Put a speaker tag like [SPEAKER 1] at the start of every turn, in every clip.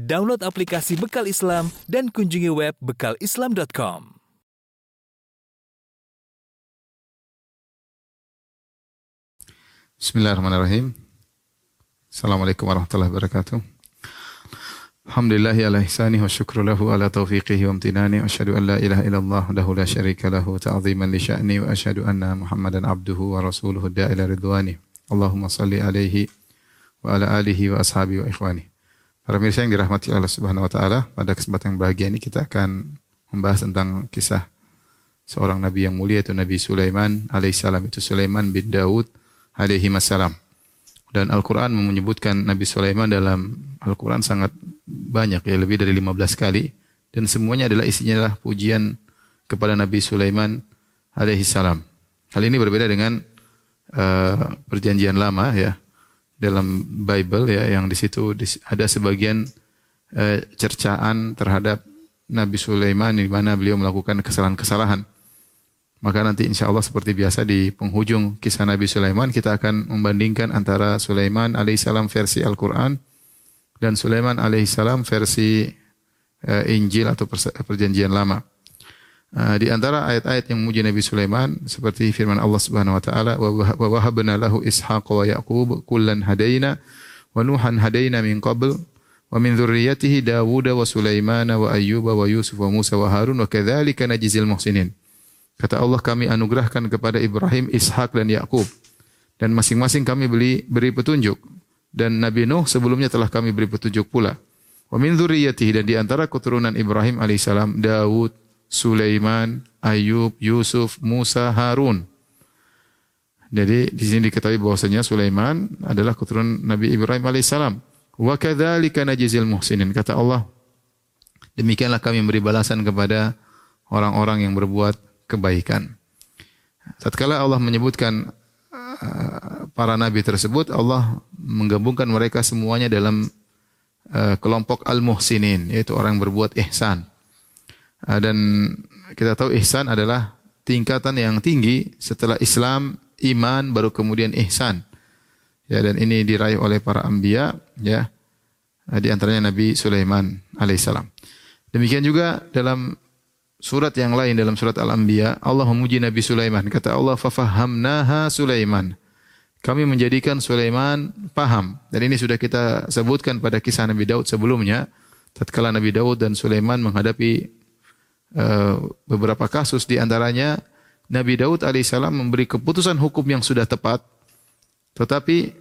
[SPEAKER 1] Download aplikasi Bekal Islam dan kunjungi web bekalislam.com.
[SPEAKER 2] Bismillahirrahmanirrahim. Assalamualaikum warahmatullahi wabarakatuh. Alhamdulillahi ala ihsani wa syukru lahu ala taufiqihi wa amtinani wa asyhadu an la ilaha illallah dahu la syarika lahu ta'ziman li sya'ni wa asyhadu anna Muhammadan abduhu wa rasuluhu da'ila ridwani. Allahumma salli alaihi wa ala alihi wa ashabi wa ikhwani. Para pemirsa yang dirahmati Allah Subhanahu wa taala, pada kesempatan yang bahagia ini kita akan membahas tentang kisah seorang nabi yang mulia itu Nabi Sulaiman alaihissalam itu Sulaiman bin Daud alaihi wassalam. Dan Al-Quran menyebutkan Nabi Sulaiman dalam Al-Quran sangat banyak ya, lebih dari 15 kali. Dan semuanya adalah isinya adalah pujian kepada Nabi Sulaiman alaihi salam. Hal ini berbeda dengan uh, perjanjian lama ya. Dalam Bible ya yang di situ ada sebagian uh, cercaan terhadap Nabi Sulaiman di mana beliau melakukan kesalahan-kesalahan. Maka nanti insya Allah seperti biasa di penghujung kisah Nabi Sulaiman kita akan membandingkan antara Sulaiman alaihissalam versi Al-Quran dan Sulaiman alaihissalam versi uh, Injil atau perjanjian lama. Uh, di antara ayat-ayat yang memuji Nabi Sulaiman seperti firman Allah Subhanahu wa taala wa wahabna lahu ishaq wa yaqub kullan hadaina wa nuhan hadaina min qabl wa min dzurriyyatihi Dawud wa Sulaiman wa Ayyub wa Yusuf wa Musa wa Harun wa kadzalika najzil muhsinin. Kata Allah kami anugerahkan kepada Ibrahim, Ishak dan Yakub dan masing-masing kami beri beri petunjuk dan Nabi Nuh sebelumnya telah kami beri petunjuk pula. Wa min dzurriyyatihi dan di antara keturunan Ibrahim alaihissalam Daud, Sulaiman, Ayub, Yusuf, Musa, Harun. Jadi di sini diketahui bahwasanya Sulaiman adalah keturunan Nabi Ibrahim alaihissalam. Wa kadzalika najzil muhsinin kata Allah. Demikianlah kami memberi balasan kepada orang-orang yang berbuat kebaikan. Tatkala Allah menyebutkan uh, para nabi tersebut, Allah menggabungkan mereka semuanya dalam uh, kelompok al-muhsinin, yaitu orang yang berbuat ihsan. Uh, dan kita tahu ihsan adalah tingkatan yang tinggi setelah Islam, iman, baru kemudian ihsan. Ya, dan ini diraih oleh para anbiya, ya. Di antaranya Nabi Sulaiman alaihissalam. Demikian juga dalam surat yang lain dalam surat Al-Anbiya, Allah memuji Nabi Sulaiman. Kata Allah, "Fafahamnaha Sulaiman." Kami menjadikan Sulaiman paham. Dan ini sudah kita sebutkan pada kisah Nabi Daud sebelumnya. Tatkala Nabi Daud dan Sulaiman menghadapi beberapa kasus di antaranya Nabi Daud alaihissalam memberi keputusan hukum yang sudah tepat. Tetapi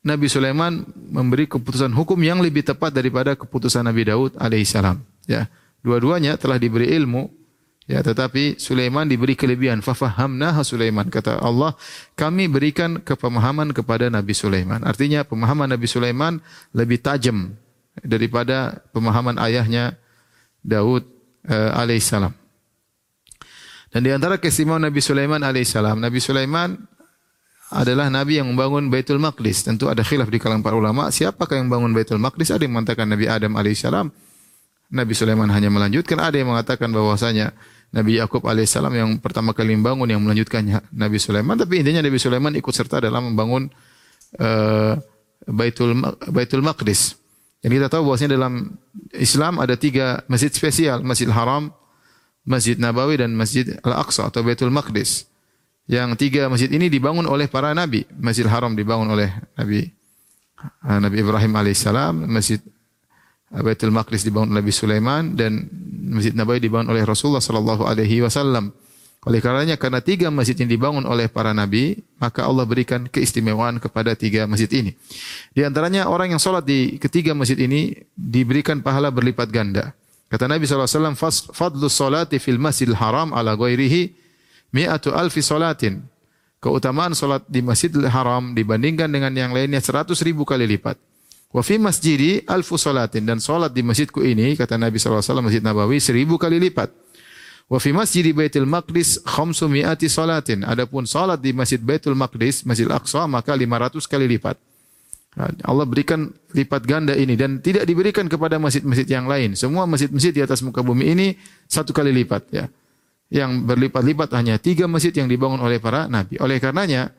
[SPEAKER 2] Nabi Sulaiman memberi keputusan hukum yang lebih tepat daripada keputusan Nabi Daud alaihissalam. Ya. Dua-duanya telah diberi ilmu, ya tetapi Sulaiman diberi kelebihan. Fafahamnaha Sulaiman. Kata Allah, kami berikan kepemahaman kepada Nabi Sulaiman. Artinya pemahaman Nabi Sulaiman lebih tajam daripada pemahaman ayahnya Daud uh, alaihissalam. Dan di antara keistimewaan Nabi Sulaiman alaihissalam, Nabi Sulaiman adalah nabi yang membangun Baitul Maqdis. Tentu ada khilaf di kalangan para ulama, siapakah yang membangun Baitul Maqdis? Ada yang mengatakan Nabi Adam alaihissalam, Nabi Sulaiman hanya melanjutkan. Ada yang mengatakan bahwasanya Nabi Yakub alaihissalam yang pertama kali membangun yang melanjutkannya Nabi Sulaiman. Tapi intinya Nabi Sulaiman ikut serta dalam membangun uh, Baitul Baitul Maqdis. Yang kita tahu bahwasanya dalam Islam ada tiga masjid spesial, Masjid Haram, Masjid Nabawi dan Masjid Al-Aqsa atau Baitul Maqdis. Yang tiga masjid ini dibangun oleh para nabi. Masjid Haram dibangun oleh Nabi Nabi Ibrahim alaihissalam, Masjid Baitul Maqdis dibangun oleh Nabi Sulaiman dan Masjid Nabawi dibangun oleh Rasulullah sallallahu alaihi wasallam. Oleh karenanya karena tiga masjid ini dibangun oleh para nabi, maka Allah berikan keistimewaan kepada tiga masjid ini. Di antaranya orang yang sholat di ketiga masjid ini diberikan pahala berlipat ganda. Kata Nabi SAW, Fadlu salati fil masjidil haram ala ghairihi mi'atu alfi salatin. Keutamaan solat di masjidil haram dibandingkan dengan yang lainnya seratus ribu kali lipat. Wa fi masjidi alfu salatin dan salat di masjidku ini kata Nabi SAW Masjid Nabawi seribu kali lipat. Wa fi masjidi Baitul Maqdis khamsu mi'ati salatin. Adapun salat di Masjid Baitul Maqdis, Masjid Al-Aqsa maka 500 kali lipat. Allah berikan lipat ganda ini dan tidak diberikan kepada masjid-masjid yang lain. Semua masjid-masjid di atas muka bumi ini satu kali lipat ya. Yang berlipat-lipat hanya tiga masjid yang dibangun oleh para nabi. Oleh karenanya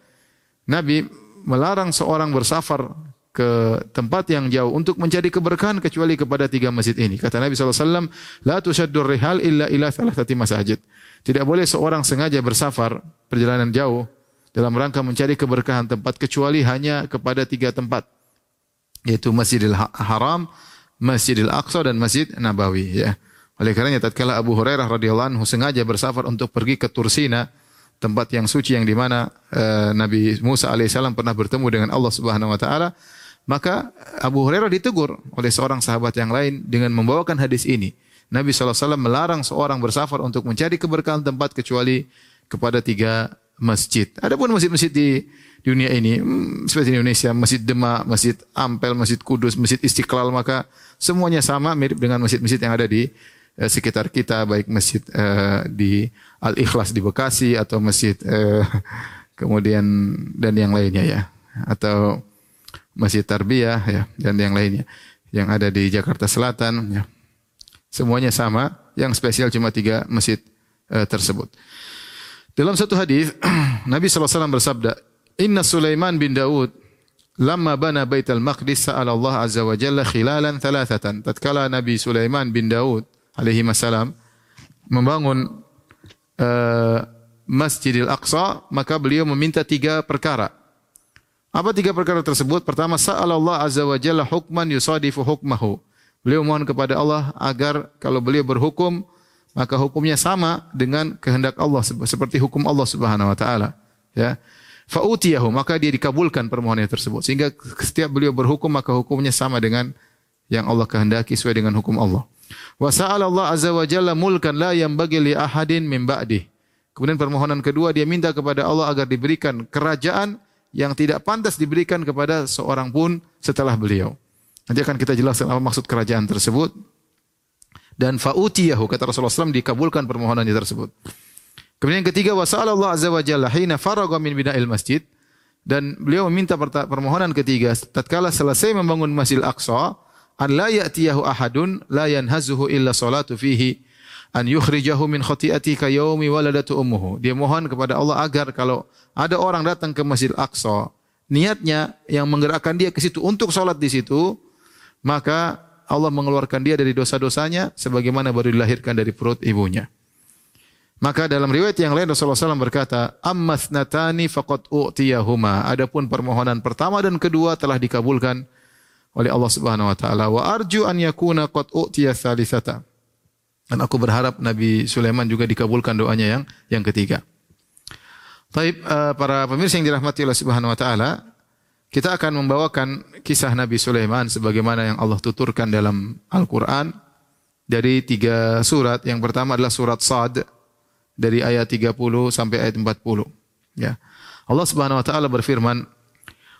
[SPEAKER 2] Nabi melarang seorang bersafar ke tempat yang jauh untuk mencari keberkahan kecuali kepada tiga masjid ini. Kata Nabi SAW, La tushaddur rihal illa ila thalathati masajid. Tidak boleh seorang sengaja bersafar perjalanan jauh dalam rangka mencari keberkahan tempat kecuali hanya kepada tiga tempat yaitu Masjidil Haram, Masjidil Aqsa dan Masjid Nabawi ya. Oleh karenanya tatkala Abu Hurairah radhiyallahu anhu sengaja bersafar untuk pergi ke Tursina, tempat yang suci yang di mana uh, Nabi Musa alaihissalam pernah bertemu dengan Allah Subhanahu wa taala, maka Abu Hurairah ditegur oleh seorang sahabat yang lain dengan membawakan hadis ini. Nabi SAW melarang seorang bersafar untuk mencari keberkahan tempat kecuali kepada tiga masjid. Adapun masjid-masjid di dunia ini, hmm, seperti Indonesia, Masjid Demak, Masjid Ampel, Masjid Kudus, Masjid Istiqlal, maka semuanya sama mirip dengan masjid-masjid yang ada di eh, sekitar kita, baik masjid eh, di Al Ikhlas di Bekasi atau masjid eh, kemudian dan yang lainnya ya, atau Masjid Tarbiyah ya dan yang lainnya yang ada di Jakarta Selatan ya. Semuanya sama, yang spesial cuma tiga masjid eh, tersebut. Dalam satu hadis Nabi SAW bersabda, Inna Sulaiman bin Daud lama bana Baitul Maqdis sa'ala Allah Azza wa Jalla khilalan thalathatan. Tatkala Nabi Sulaiman bin Daud alaihi salam membangun uh, Masjidil Aqsa, maka beliau meminta tiga perkara. Apa tiga perkara tersebut? Pertama, sa'ala Allah Azza wa Jalla hukman yusadifu hukmahu. Beliau mohon kepada Allah agar kalau beliau berhukum maka hukumnya sama dengan kehendak Allah seperti hukum Allah Subhanahu wa taala ya fautiyahu maka dia dikabulkan permohonannya tersebut sehingga setiap beliau berhukum maka hukumnya sama dengan yang Allah kehendaki sesuai dengan hukum Allah wa sa'ala Allah azza wa jalla mulkan la yanbaghi li ahadin min kemudian permohonan kedua dia minta kepada Allah agar diberikan kerajaan yang tidak pantas diberikan kepada seorang pun setelah beliau nanti akan kita jelaskan apa maksud kerajaan tersebut dan fautiyahu kata Rasulullah SAW dikabulkan permohonannya tersebut. Kemudian yang ketiga wasal Allah azza wa jalla hina faragha min bina'il masjid dan beliau meminta permohonan ketiga tatkala selesai membangun Masjidil Aqsa an la ya'tiyahu ahadun la yanhazuhu illa salatu fihi an yukhrijahu min khati'ati ka yaumi waladatu ummuhu. Dia mohon kepada Allah agar kalau ada orang datang ke Masjidil Aqsa niatnya yang menggerakkan dia ke situ untuk salat di situ maka Allah mengeluarkan dia dari dosa-dosanya sebagaimana baru dilahirkan dari perut ibunya. Maka dalam riwayat yang lain Rasulullah SAW berkata, Ammas faqad u'tiyahuma. Adapun permohonan pertama dan kedua telah dikabulkan oleh Allah Subhanahu wa taala. Wa arju an yakuna qad u'tiya thalithata. Dan aku berharap Nabi Sulaiman juga dikabulkan doanya yang yang ketiga. Taib uh, para pemirsa yang dirahmati Allah Subhanahu wa taala, kita akan membawakan kisah Nabi Sulaiman sebagaimana yang Allah tuturkan dalam Al-Quran dari tiga surat. Yang pertama adalah surat Sad dari ayat 30 sampai ayat 40. Ya. Allah Subhanahu wa taala berfirman,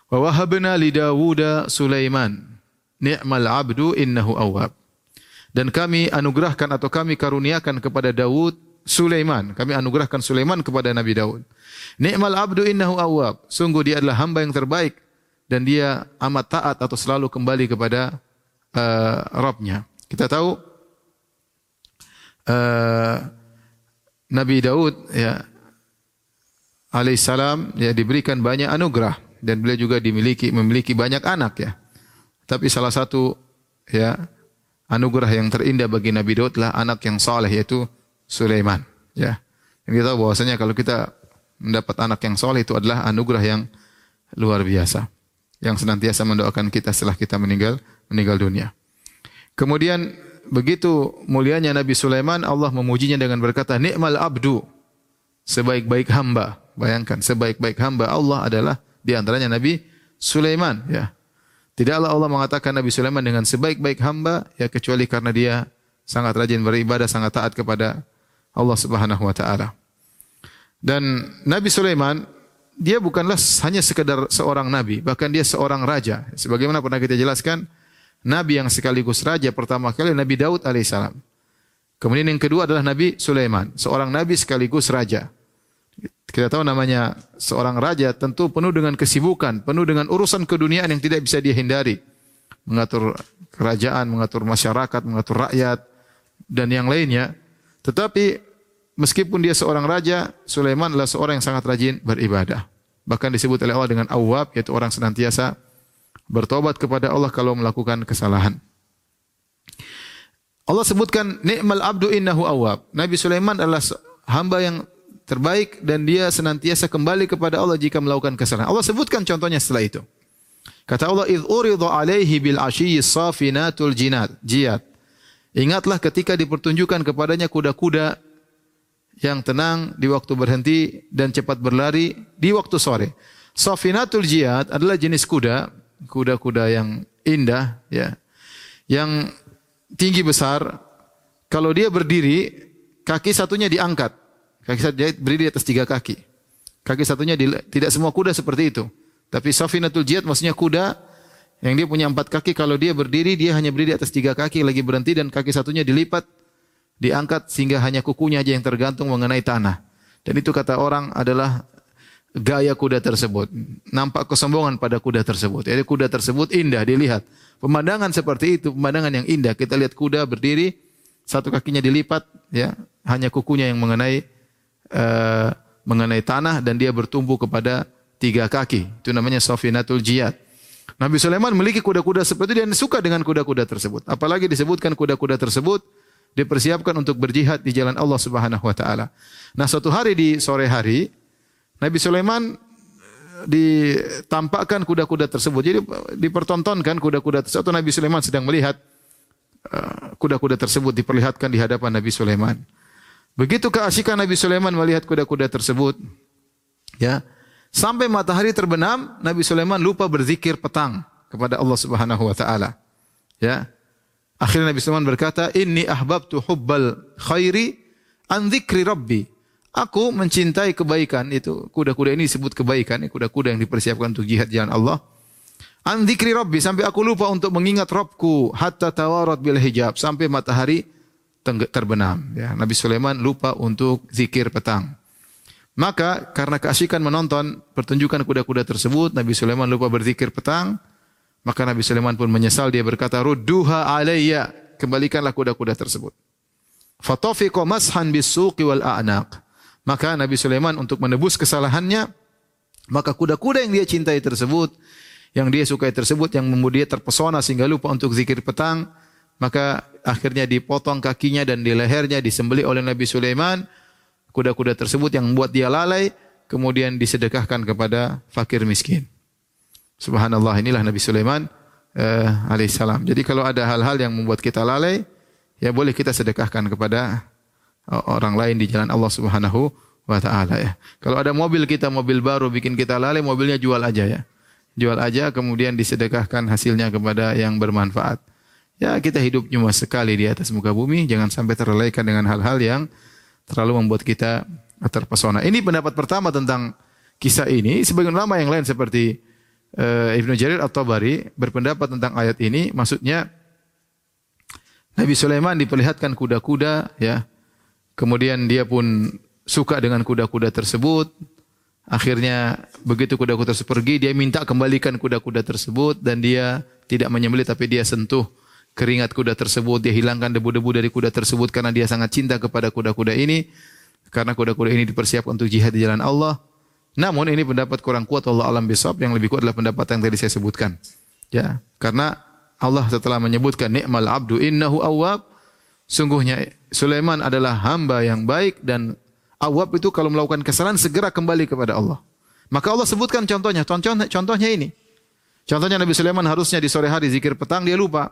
[SPEAKER 2] "Wa wahabna li Dawuda Sulaiman ni'mal 'abdu innahu awwab." Dan kami anugerahkan atau kami karuniakan kepada Daud Sulaiman. Kami anugerahkan Sulaiman kepada Nabi Daud. Ni'mal 'abdu innahu awwab. Sungguh dia adalah hamba yang terbaik dan dia amat taat atau selalu kembali kepada uh, Rabbnya. Kita tahu uh, Nabi Daud ya alaihissalam ya diberikan banyak anugerah dan beliau juga dimiliki memiliki banyak anak ya. Tapi salah satu ya anugerah yang terindah bagi Nabi Daud adalah anak yang saleh yaitu Sulaiman ya. Yang kita tahu bahwasanya kalau kita mendapat anak yang soleh itu adalah anugerah yang luar biasa yang senantiasa mendoakan kita setelah kita meninggal meninggal dunia. Kemudian begitu mulianya Nabi Sulaiman, Allah memujinya dengan berkata, "Ni'mal abdu." Sebaik-baik hamba. Bayangkan, sebaik-baik hamba Allah adalah di antaranya Nabi Sulaiman, ya. Tidaklah Allah mengatakan Nabi Sulaiman dengan sebaik-baik hamba ya kecuali karena dia sangat rajin beribadah, sangat taat kepada Allah Subhanahu wa taala. Dan Nabi Sulaiman dia bukanlah hanya sekedar seorang nabi, bahkan dia seorang raja. Sebagaimana pernah kita jelaskan, nabi yang sekaligus raja pertama kali Nabi Daud alaihissalam. Kemudian yang kedua adalah Nabi Sulaiman, seorang nabi sekaligus raja. Kita tahu namanya seorang raja tentu penuh dengan kesibukan, penuh dengan urusan keduniaan yang tidak bisa dia hindari. Mengatur kerajaan, mengatur masyarakat, mengatur rakyat, dan yang lainnya. Tetapi meskipun dia seorang raja, Sulaiman adalah seorang yang sangat rajin beribadah. Bahkan disebut oleh Allah dengan awab, yaitu orang senantiasa bertobat kepada Allah kalau melakukan kesalahan. Allah sebutkan ni'mal abdu innahu awab. Nabi Sulaiman adalah hamba yang terbaik dan dia senantiasa kembali kepada Allah jika melakukan kesalahan. Allah sebutkan contohnya setelah itu. Kata Allah, "Idz urida 'alaihi bil 'ashiyyi safinatul jinat." Jiyat. Ingatlah ketika dipertunjukkan kepadanya kuda-kuda yang tenang di waktu berhenti dan cepat berlari di waktu sore. Safinatul jiyat adalah jenis kuda, kuda-kuda yang indah ya. Yang tinggi besar. Kalau dia berdiri, kaki satunya diangkat. Kaki satunya berdiri di atas tiga kaki. Kaki satunya di, tidak semua kuda seperti itu. Tapi safinatul jiyat maksudnya kuda yang dia punya empat kaki. Kalau dia berdiri, dia hanya berdiri di atas tiga kaki, lagi berhenti dan kaki satunya dilipat, diangkat sehingga hanya kukunya aja yang tergantung mengenai tanah. Dan itu kata orang adalah gaya kuda tersebut. Nampak kesombongan pada kuda tersebut. Jadi kuda tersebut indah dilihat. Pemandangan seperti itu, pemandangan yang indah. Kita lihat kuda berdiri, satu kakinya dilipat, ya, hanya kukunya yang mengenai uh, mengenai tanah dan dia bertumbuh kepada tiga kaki. Itu namanya sofinatul jiyad. Nabi Sulaiman memiliki kuda-kuda seperti itu dan suka dengan kuda-kuda tersebut. Apalagi disebutkan kuda-kuda tersebut dipersiapkan untuk berjihad di jalan Allah Subhanahu wa taala. Nah, suatu hari di sore hari Nabi Sulaiman ditampakkan kuda-kuda tersebut. Jadi dipertontonkan kuda-kuda tersebut. Nabi Sulaiman sedang melihat uh, kuda-kuda tersebut diperlihatkan di hadapan Nabi Sulaiman. Begitu keasikan Nabi Sulaiman melihat kuda-kuda tersebut, ya, sampai matahari terbenam, Nabi Sulaiman lupa berzikir petang kepada Allah Subhanahu wa taala. Ya. Akhirnya Nabi Sulaiman berkata, "Inni ahbabtu hubbal khairi an dzikri rabbi." Aku mencintai kebaikan itu. Kuda-kuda ini disebut kebaikan, kuda-kuda yang dipersiapkan untuk jihad jalan Allah. An dzikri rabbi sampai aku lupa untuk mengingat Rabbku hatta tawarat bil hijab sampai matahari terbenam ya. Nabi Sulaiman lupa untuk zikir petang. Maka karena keasikan menonton pertunjukan kuda-kuda tersebut, Nabi Sulaiman lupa berzikir petang. Maka Nabi Sulaiman pun menyesal dia berkata, "Rudduha alayya." Kembalikanlah kuda-kuda tersebut. Fatafiqa mashan bisuqi wal a'naq. Maka Nabi Sulaiman untuk menebus kesalahannya, maka kuda-kuda yang dia cintai tersebut, yang dia sukai tersebut, yang membuat terpesona sehingga lupa untuk zikir petang, maka akhirnya dipotong kakinya dan di lehernya oleh Nabi Sulaiman. Kuda-kuda tersebut yang membuat dia lalai, kemudian disedekahkan kepada fakir miskin. Subhanallah, inilah Nabi Sulaiman eh, alaihissalam. Jadi kalau ada hal-hal yang membuat kita lalai, ya boleh kita sedekahkan kepada orang lain di jalan Allah Subhanahu wa taala ya. Kalau ada mobil kita mobil baru bikin kita lalai, mobilnya jual aja ya. Jual aja kemudian disedekahkan hasilnya kepada yang bermanfaat. Ya, kita hidup cuma sekali di atas muka bumi, jangan sampai terlelaikan dengan hal-hal yang terlalu membuat kita terpesona. Ini pendapat pertama tentang kisah ini. Sebagian ulama yang lain seperti uh, Ibnu Jarir atau Bari berpendapat tentang ayat ini, maksudnya Nabi Sulaiman diperlihatkan kuda-kuda ya Kemudian dia pun suka dengan kuda-kuda tersebut. Akhirnya begitu kuda-kuda tersebut pergi, dia minta kembalikan kuda-kuda tersebut dan dia tidak menyembelih tapi dia sentuh keringat kuda tersebut, dia hilangkan debu-debu dari kuda tersebut karena dia sangat cinta kepada kuda-kuda ini. Karena kuda-kuda ini dipersiapkan untuk jihad di jalan Allah. Namun ini pendapat kurang kuat Allah alam besok yang lebih kuat adalah pendapat yang tadi saya sebutkan. Ya, karena Allah setelah menyebutkan nikmal abdu innahu awwab Sungguhnya Sulaiman adalah hamba yang baik dan awab itu kalau melakukan kesalahan segera kembali kepada Allah. Maka Allah sebutkan contohnya. Contohnya, contohnya ini. Contohnya Nabi Sulaiman harusnya di sore hari zikir petang dia lupa.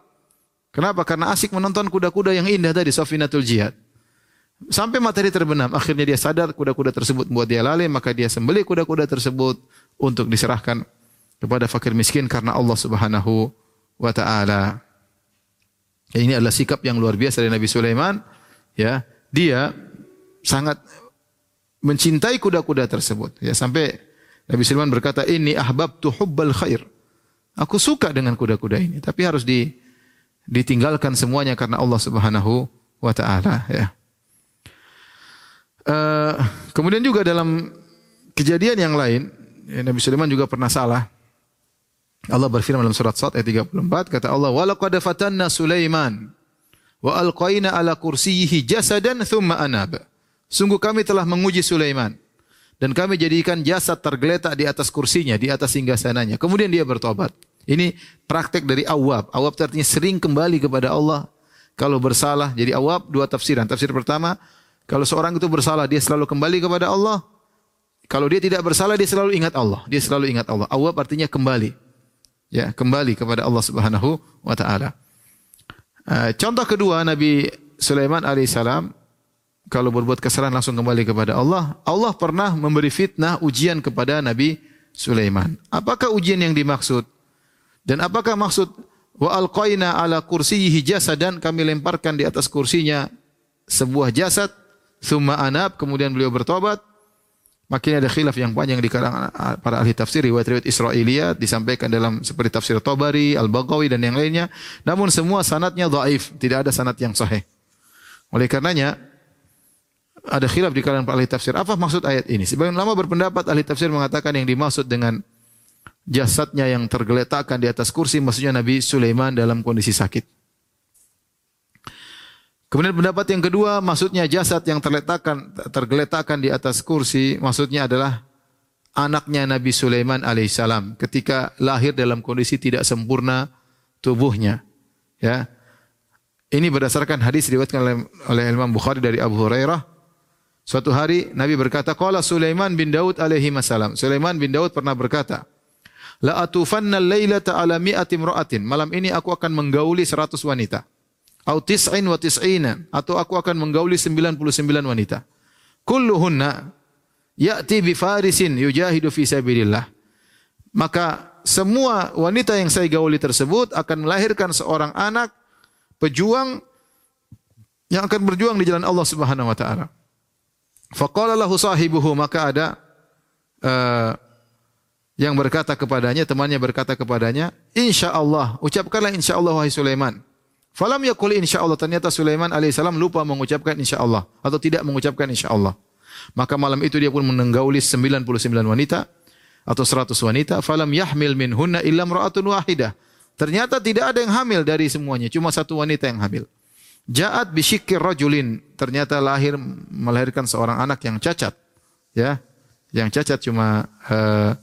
[SPEAKER 2] Kenapa? Karena asik menonton kuda-kuda yang indah tadi Safinatul Jihad. Sampai matahari terbenam, akhirnya dia sadar kuda-kuda tersebut membuat dia lalai, maka dia sembelih kuda-kuda tersebut untuk diserahkan kepada fakir miskin karena Allah Subhanahu wa taala. Ya, ini adalah sikap yang luar biasa dari Nabi Sulaiman. Ya, dia sangat mencintai kuda-kuda tersebut. Ya, sampai Nabi Sulaiman berkata, "Ini ahbabtu hubbal khair." Aku suka dengan kuda-kuda ini, tapi harus di, ditinggalkan semuanya karena Allah Subhanahu wa taala, ya. Uh, kemudian juga dalam kejadian yang lain, ya, Nabi Sulaiman juga pernah salah. Allah berfirman dalam surat Sad ayat 34 kata Allah wa laqad fatanna Sulaiman wa alqaina ala kursiyhi jasadan thumma anab. Sungguh kami telah menguji Sulaiman dan kami jadikan jasad tergeletak di atas kursinya, di atas singgasananya. Kemudian dia bertobat. Ini praktek dari awab. Awab artinya sering kembali kepada Allah. Kalau bersalah, jadi awab dua tafsiran. Tafsir pertama, kalau seorang itu bersalah, dia selalu kembali kepada Allah. Kalau dia tidak bersalah, dia selalu ingat Allah. Dia selalu ingat Allah. Awab artinya kembali. Ya, kembali kepada Allah Subhanahu wa taala. Uh, contoh kedua Nabi Sulaiman alaihissalam kalau berbuat kesalahan langsung kembali kepada Allah. Allah pernah memberi fitnah ujian kepada Nabi Sulaiman. Apakah ujian yang dimaksud? Dan apakah maksud wa alqaina ala kursiyhi jasadan kami lemparkan di atas kursinya sebuah jasad thumma anab kemudian beliau bertobat Makin ada khilaf yang panjang di kalangan para ahli tafsir riwayat-riwayat Israiliyat disampaikan dalam seperti tafsir Tabari, Al-Baghawi dan yang lainnya. Namun semua sanatnya dhaif, tidak ada sanat yang sahih. Oleh karenanya ada khilaf di kalangan para ahli tafsir. Apa maksud ayat ini? Sebagian lama berpendapat ahli tafsir mengatakan yang dimaksud dengan jasadnya yang tergeletakkan di atas kursi maksudnya Nabi Sulaiman dalam kondisi sakit. Kemudian pendapat yang kedua, maksudnya jasad yang terletakkan tergeletakkan di atas kursi, maksudnya adalah anaknya Nabi Sulaiman alaihissalam ketika lahir dalam kondisi tidak sempurna tubuhnya. Ya. Ini berdasarkan hadis diriwayatkan oleh, oleh Imam Bukhari dari Abu Hurairah. Suatu hari Nabi berkata, "Qala Sulaiman bin Daud alaihi salam." Sulaiman bin Daud pernah berkata, "La atufanna al-lailata ala mi'ati imra'atin." Malam ini aku akan menggauli seratus wanita. Au tis'in wa tis'ina. Atau aku akan menggauli 99 wanita. Kulluhunna ya'ti bi farisin yujahidu fi sabilillah. Maka semua wanita yang saya gauli tersebut akan melahirkan seorang anak pejuang yang akan berjuang di jalan Allah Subhanahu wa taala. Faqala lahu sahibuhu maka ada uh, yang berkata kepadanya, temannya berkata kepadanya, "Insya Allah, ucapkanlah insya Allah wahai Sulaiman." Falam yakul insya Allah. Ternyata Sulaiman alaihissalam lupa mengucapkan insya Allah. Atau tidak mengucapkan insya Allah. Maka malam itu dia pun menenggauli 99 wanita. Atau 100 wanita. Falam yahmil min hunna illa mra'atun wahidah. Ternyata tidak ada yang hamil dari semuanya. Cuma satu wanita yang hamil. Ja'at bisyikir rajulin. Ternyata lahir melahirkan seorang anak yang cacat. Ya, Yang cacat cuma uh,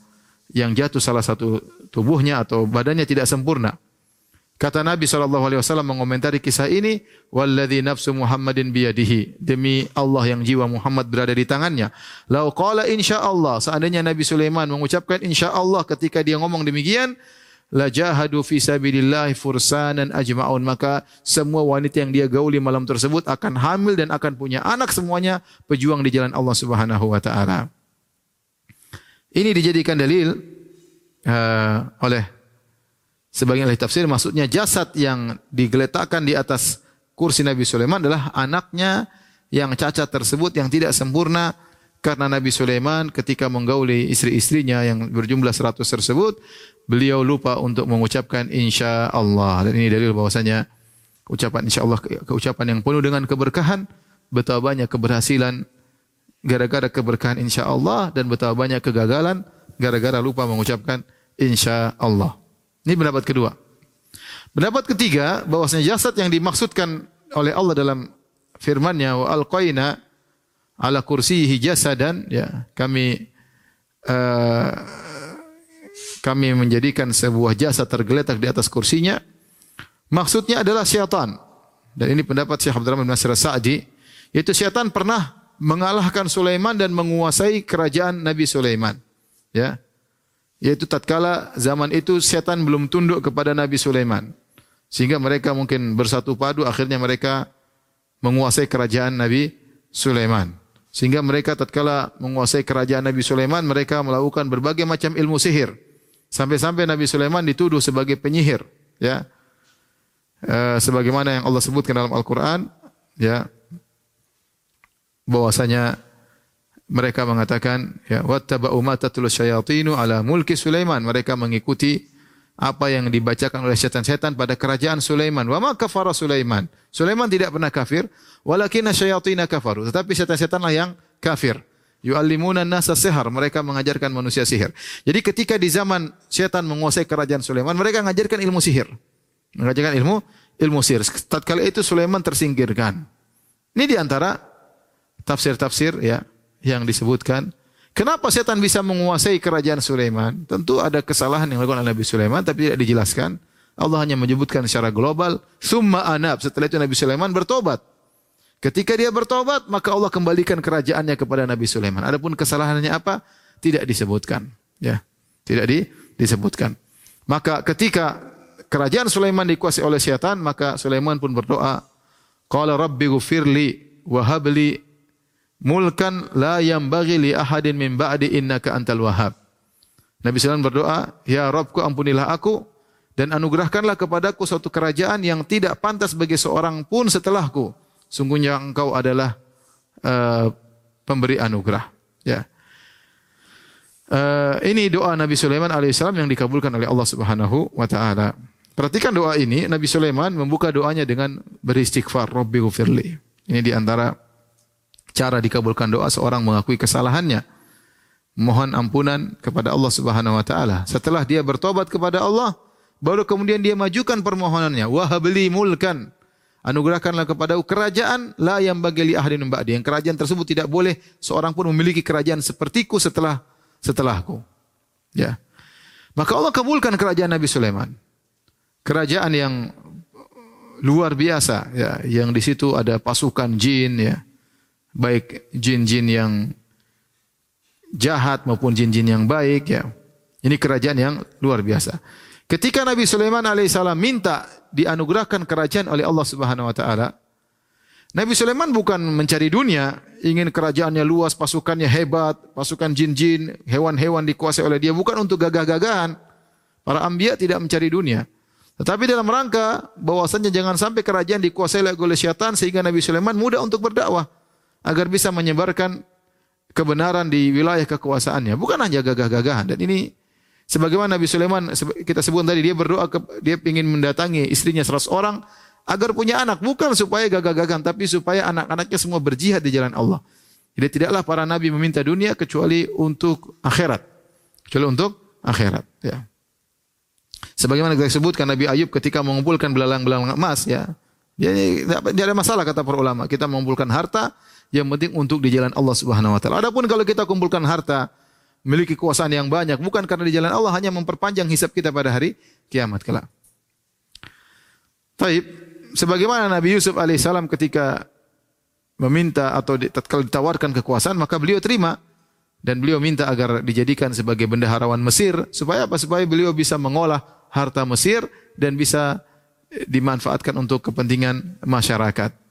[SPEAKER 2] yang jatuh salah satu tubuhnya atau badannya tidak sempurna. Kata Nabi SAW mengomentari kisah ini, Walladhi nafsu Muhammadin biyadihi. Demi Allah yang jiwa Muhammad berada di tangannya. Lau qala insya Allah. Seandainya Nabi Sulaiman mengucapkan insya Allah ketika dia ngomong demikian, la jahadu fi sabilillahi fursanan ajma'un. Maka semua wanita yang dia gauli malam tersebut akan hamil dan akan punya anak semuanya pejuang di jalan Allah Subhanahu wa taala. Ini dijadikan dalil uh, oleh Sebagian ahli tafsir. Maksudnya jasad yang digeletakkan di atas kursi Nabi Sulaiman adalah anaknya yang cacat tersebut yang tidak sempurna karena Nabi Sulaiman ketika menggauli istri-istrinya yang berjumlah 100 tersebut beliau lupa untuk mengucapkan insya Allah. Dan ini dalil bahwasanya ucapan insya Allah keucapan yang penuh dengan keberkahan betapa banyak keberhasilan gara-gara keberkahan insya Allah dan betapa banyak kegagalan gara-gara lupa mengucapkan insya Allah. Ini pendapat kedua. Pendapat ketiga bahwasanya jasad yang dimaksudkan oleh Allah dalam firman-Nya wa alqaina ala kursiyihi jasadan ya kami uh, kami menjadikan sebuah jasad tergeletak di atas kursinya maksudnya adalah syaitan dan ini pendapat Syekh Abdurrahman bin Nasir Sa'di yaitu syaitan pernah mengalahkan Sulaiman dan menguasai kerajaan Nabi Sulaiman ya yaitu tatkala zaman itu setan belum tunduk kepada Nabi Sulaiman. Sehingga mereka mungkin bersatu padu akhirnya mereka menguasai kerajaan Nabi Sulaiman. Sehingga mereka tatkala menguasai kerajaan Nabi Sulaiman mereka melakukan berbagai macam ilmu sihir. Sampai-sampai Nabi Sulaiman dituduh sebagai penyihir, ya. E, sebagaimana yang Allah sebutkan dalam Al-Qur'an, ya. Bahwasanya mereka mengatakan ya wattaba'u ma tatlu syayatinu ala mulki Sulaiman. Mereka mengikuti apa yang dibacakan oleh setan-setan pada kerajaan Sulaiman. Wa ma kafara Sulaiman? Sulaiman tidak pernah kafir walakinna syayatina kafaru. Tetapi setan-setanlah yang kafir. Yuallimuna nasa sihar. Mereka mengajarkan manusia sihir. Jadi ketika di zaman setan menguasai kerajaan Sulaiman mereka mengajarkan ilmu sihir. Mengajarkan ilmu ilmu sihir. Tatkala itu Sulaiman tersingkirkan. Ini di antara tafsir-tafsir ya yang disebutkan Kenapa setan bisa menguasai kerajaan Sulaiman? Tentu ada kesalahan yang dilakukan oleh Nabi Sulaiman tapi tidak dijelaskan. Allah hanya menyebutkan secara global, summa anab. Setelah itu Nabi Sulaiman bertobat. Ketika dia bertobat, maka Allah kembalikan kerajaannya kepada Nabi Sulaiman. Adapun kesalahannya apa? Tidak disebutkan. Ya, tidak di, disebutkan. Maka ketika kerajaan Sulaiman dikuasai oleh setan, maka Sulaiman pun berdoa, Qala rabbi gufirli wa habli mulkan la yambaghi li ahadin min ba'di innaka antal wahhab. Nabi Sulaiman berdoa, "Ya Rabbku ampunilah aku dan anugerahkanlah kepadaku suatu kerajaan yang tidak pantas bagi seorang pun setelahku. Sungguhnya engkau adalah uh, pemberi anugerah." Ya. Uh, ini doa Nabi Sulaiman alaihissalam yang dikabulkan oleh Allah Subhanahu wa taala. Perhatikan doa ini, Nabi Sulaiman membuka doanya dengan beristighfar, Rabbi. Ini di antara cara dikabulkan doa seorang mengakui kesalahannya. Mohon ampunan kepada Allah Subhanahu wa taala. Setelah dia bertobat kepada Allah, baru kemudian dia majukan permohonannya, wahabli mulkan. Anugerahkanlah kepada kerajaan la yang bagi li ahadin ba'di. Yang kerajaan tersebut tidak boleh seorang pun memiliki kerajaan sepertiku setelah setelahku. Ya. Maka Allah kabulkan kerajaan Nabi Sulaiman. Kerajaan yang luar biasa ya, yang di situ ada pasukan jin ya baik jin-jin yang jahat maupun jin-jin yang baik ya. Ini kerajaan yang luar biasa. Ketika Nabi Sulaiman alaihissalam minta dianugerahkan kerajaan oleh Allah Subhanahu wa taala, Nabi Sulaiman bukan mencari dunia, ingin kerajaannya luas, pasukannya hebat, pasukan jin-jin, hewan-hewan dikuasai oleh dia, bukan untuk gagah-gagahan. Para ambia tidak mencari dunia. Tetapi dalam rangka bahwasanya jangan sampai kerajaan dikuasai oleh syaitan sehingga Nabi Sulaiman mudah untuk berdakwah agar bisa menyebarkan kebenaran di wilayah kekuasaannya. Bukan hanya gagah-gagahan. Dan ini sebagaimana Nabi Sulaiman kita sebut tadi dia berdoa ke, dia ingin mendatangi istrinya 100 orang agar punya anak bukan supaya gagah-gagahan tapi supaya anak-anaknya semua berjihad di jalan Allah. Jadi tidaklah para nabi meminta dunia kecuali untuk akhirat. Kecuali untuk akhirat, ya. Sebagaimana kita sebutkan Nabi Ayub ketika mengumpulkan belalang-belalang emas, ya. Dia tidak ada masalah kata para ulama. Kita mengumpulkan harta yang penting untuk di jalan Allah Subhanahu wa taala. Adapun kalau kita kumpulkan harta, memiliki kekuasaan yang banyak bukan karena di jalan Allah hanya memperpanjang hisab kita pada hari kiamat kelak. Taib, sebagaimana Nabi Yusuf alaihissalam ketika meminta atau tatkala ditawarkan kekuasaan maka beliau terima dan beliau minta agar dijadikan sebagai bendaharawan Mesir supaya apa? Supaya beliau bisa mengolah harta Mesir dan bisa dimanfaatkan untuk kepentingan masyarakat.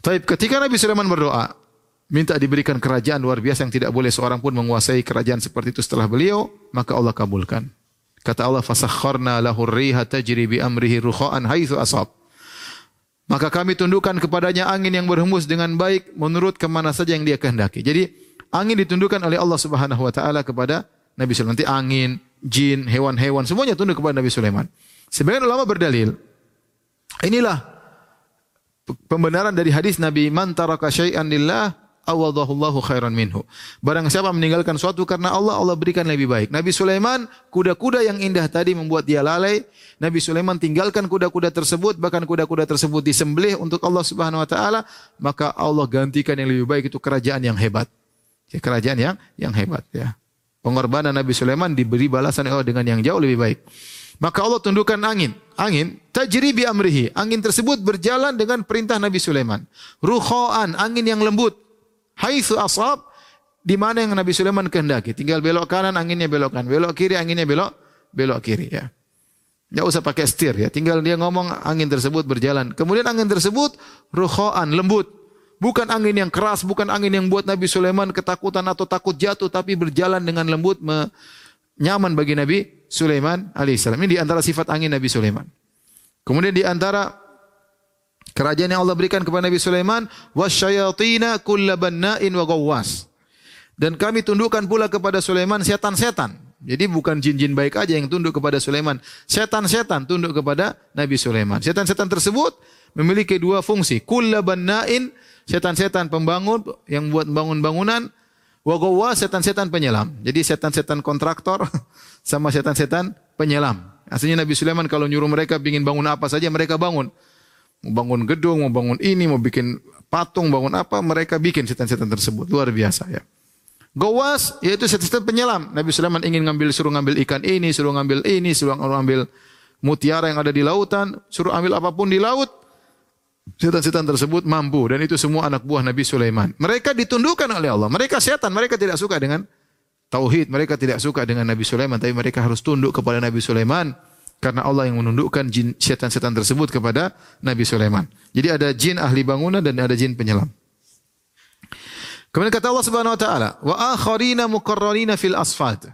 [SPEAKER 2] Taib ketika Nabi Sulaiman berdoa, minta diberikan kerajaan luar biasa yang tidak boleh seorang pun menguasai kerajaan seperti itu setelah beliau, maka Allah kabulkan. Kata Allah, "Fasakharna lahu riha tajri bi amrihi rukha'an haitsu asab." Maka kami tundukkan kepadanya angin yang berhembus dengan baik menurut ke mana saja yang dia kehendaki. Jadi angin ditundukkan oleh Allah Subhanahu wa taala kepada Nabi Sulaiman. Nanti angin, jin, hewan-hewan semuanya tunduk kepada Nabi Sulaiman. Sebagian ulama berdalil, inilah pembenaran dari hadis Nabi man taraka syai'an lillah awadahullahu khairan minhu. Barang siapa meninggalkan suatu karena Allah, Allah berikan lebih baik. Nabi Sulaiman, kuda-kuda yang indah tadi membuat dia lalai. Nabi Sulaiman tinggalkan kuda-kuda tersebut, bahkan kuda-kuda tersebut disembelih untuk Allah Subhanahu wa taala, maka Allah gantikan yang lebih baik itu kerajaan yang hebat. Ya, kerajaan yang yang hebat ya. Pengorbanan Nabi Sulaiman diberi balasan Allah dengan yang jauh lebih baik. Maka Allah tundukkan angin. Angin tajri bi amrihi. Angin tersebut berjalan dengan perintah Nabi Sulaiman. Ruhoan, angin yang lembut. Haitsu asab di mana yang Nabi Sulaiman kehendaki. Tinggal belok kanan anginnya belok kanan, belok kiri anginnya belok belok kiri ya. Tidak usah pakai setir ya. Tinggal dia ngomong angin tersebut berjalan. Kemudian angin tersebut ruhoan, lembut. Bukan angin yang keras, bukan angin yang buat Nabi Sulaiman ketakutan atau takut jatuh, tapi berjalan dengan lembut, nyaman bagi Nabi Sulaiman alaihissalam. Ini di antara sifat angin Nabi Sulaiman. Kemudian di antara kerajaan yang Allah berikan kepada Nabi Sulaiman, wasyayatina kullabanna'in wa gawwas. Dan kami tundukkan pula kepada Sulaiman setan-setan. Jadi bukan jin-jin baik aja yang tunduk kepada Sulaiman. Setan-setan tunduk kepada Nabi Sulaiman. Setan-setan tersebut memiliki dua fungsi. Kullabanna'in, setan-setan pembangun yang buat bangun bangunan Wa setan-setan penyelam. Jadi setan-setan kontraktor sama setan-setan penyelam. Aslinya Nabi Sulaiman kalau nyuruh mereka ingin bangun apa saja mereka bangun. Mau bangun gedung, mau bangun ini, mau bikin patung, bangun apa, mereka bikin setan-setan tersebut. Luar biasa ya. Gawas yaitu setan penyelam. Nabi Sulaiman ingin ngambil suruh ngambil ikan ini, suruh ngambil ini, suruh ngambil mutiara yang ada di lautan, suruh ambil apa pun di laut. Setan-setan tersebut mampu dan itu semua anak buah Nabi Sulaiman. Mereka ditundukkan oleh Allah. Mereka setan, mereka tidak suka dengan tauhid, mereka tidak suka dengan Nabi Sulaiman, tapi mereka harus tunduk kepada Nabi Sulaiman karena Allah yang menundukkan jin setan-setan tersebut kepada Nabi Sulaiman. Jadi ada jin ahli bangunan dan ada jin penyelam. Kemudian kata Allah Subhanahu wa taala, "Wa akharina muqarrarina fil asfalt."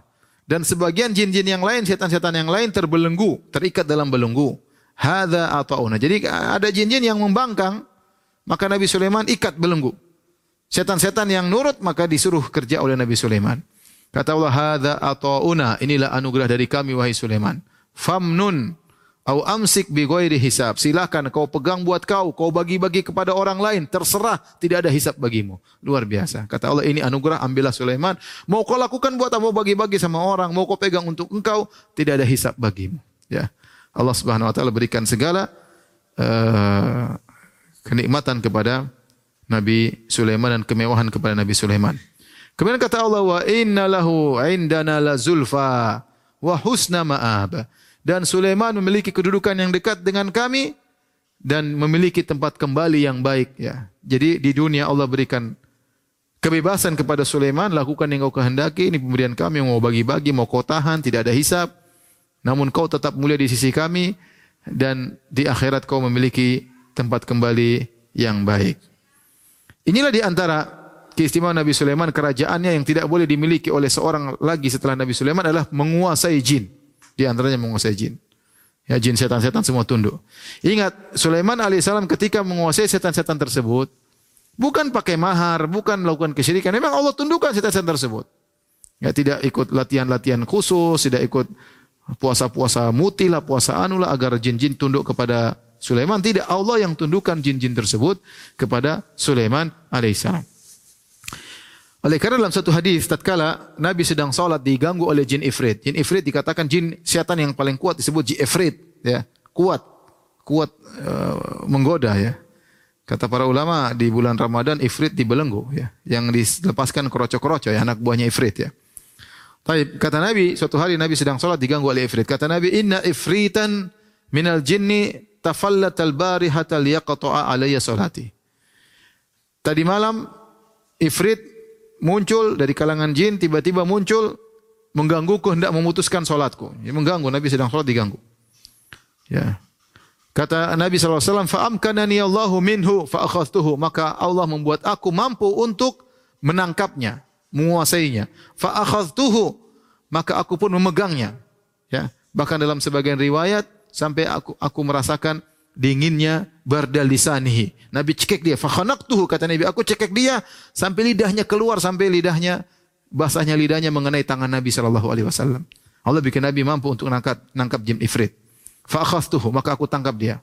[SPEAKER 2] Dan sebagian jin-jin yang lain, setan-setan yang lain terbelenggu, terikat dalam belenggu. Hadza atauna. Jadi ada jin-jin yang membangkang, maka Nabi Sulaiman ikat belenggu. Setan-setan yang nurut maka disuruh kerja oleh Nabi Sulaiman. Kata Allah, "Hadza atauna." Inilah anugerah dari kami wahai Sulaiman. Famnun Au amsik bi ghairi hisab. Silakan kau pegang buat kau, kau bagi-bagi kepada orang lain, terserah, tidak ada hisab bagimu. Luar biasa. Kata Allah ini anugerah, ambillah Sulaiman. Mau kau lakukan buat apa? Bagi-bagi sama orang, mau kau pegang untuk engkau, tidak ada hisab bagimu. Ya. Allah Subhanahu wa taala berikan segala uh, kenikmatan kepada Nabi Sulaiman dan kemewahan kepada Nabi Sulaiman. Kemudian kata Allah wa inna lahu indana la zulfa wa husna ma'ab dan Sulaiman memiliki kedudukan yang dekat dengan kami dan memiliki tempat kembali yang baik ya. Jadi di dunia Allah berikan kebebasan kepada Sulaiman lakukan yang kau kehendaki ini pemberian kami mau bagi-bagi mau kau tahan tidak ada hisab namun kau tetap mulia di sisi kami dan di akhirat kau memiliki tempat kembali yang baik. Inilah di antara keistimewaan Nabi Sulaiman kerajaannya yang tidak boleh dimiliki oleh seorang lagi setelah Nabi Sulaiman adalah menguasai jin. Di antaranya menguasai jin. Ya jin setan-setan semua tunduk. Ingat Sulaiman alaihissalam ketika menguasai setan-setan tersebut bukan pakai mahar, bukan melakukan kesyirikan. Memang Allah tundukkan setan-setan tersebut. Ya tidak ikut latihan-latihan khusus, tidak ikut puasa-puasa mutilah, puasa anulah agar jin-jin tunduk kepada Sulaiman. Tidak Allah yang tundukkan jin-jin tersebut kepada Sulaiman alaihissalam. Oleh karena dalam satu hadis tatkala Nabi sedang salat diganggu oleh jin ifrit. Jin ifrit dikatakan jin setan yang paling kuat disebut jin ifrit ya. Kuat. Kuat uh, menggoda ya. Kata para ulama di bulan Ramadan ifrit dibelenggu ya. Yang dilepaskan kroco-kroco ya anak buahnya ifrit ya. Tapi kata Nabi suatu hari Nabi sedang salat diganggu oleh ifrit. Kata Nabi inna ifritan minal jinni tafallat al-barihata liyaqta'a alayya salati. Tadi malam ifrit muncul dari kalangan jin tiba-tiba muncul menggangguku hendak memutuskan solatku. Ya, mengganggu Nabi sedang solat diganggu. Ya. Kata Nabi SAW, Fa'amkanani Allahu minhu fa'akhadtuhu. Maka Allah membuat aku mampu untuk menangkapnya, menguasainya. Fa'akhadtuhu. Maka aku pun memegangnya. Ya. Bahkan dalam sebagian riwayat, sampai aku aku merasakan dinginnya bardal lisanihi. Nabi cekek dia, fakhanaqtuhu kata Nabi, aku cekek dia sampai lidahnya keluar sampai lidahnya basahnya lidahnya mengenai tangan Nabi sallallahu alaihi wasallam. Allah bikin Nabi mampu untuk nangkap nangkap jin ifrit. Fa akhadtuhu, maka aku tangkap dia.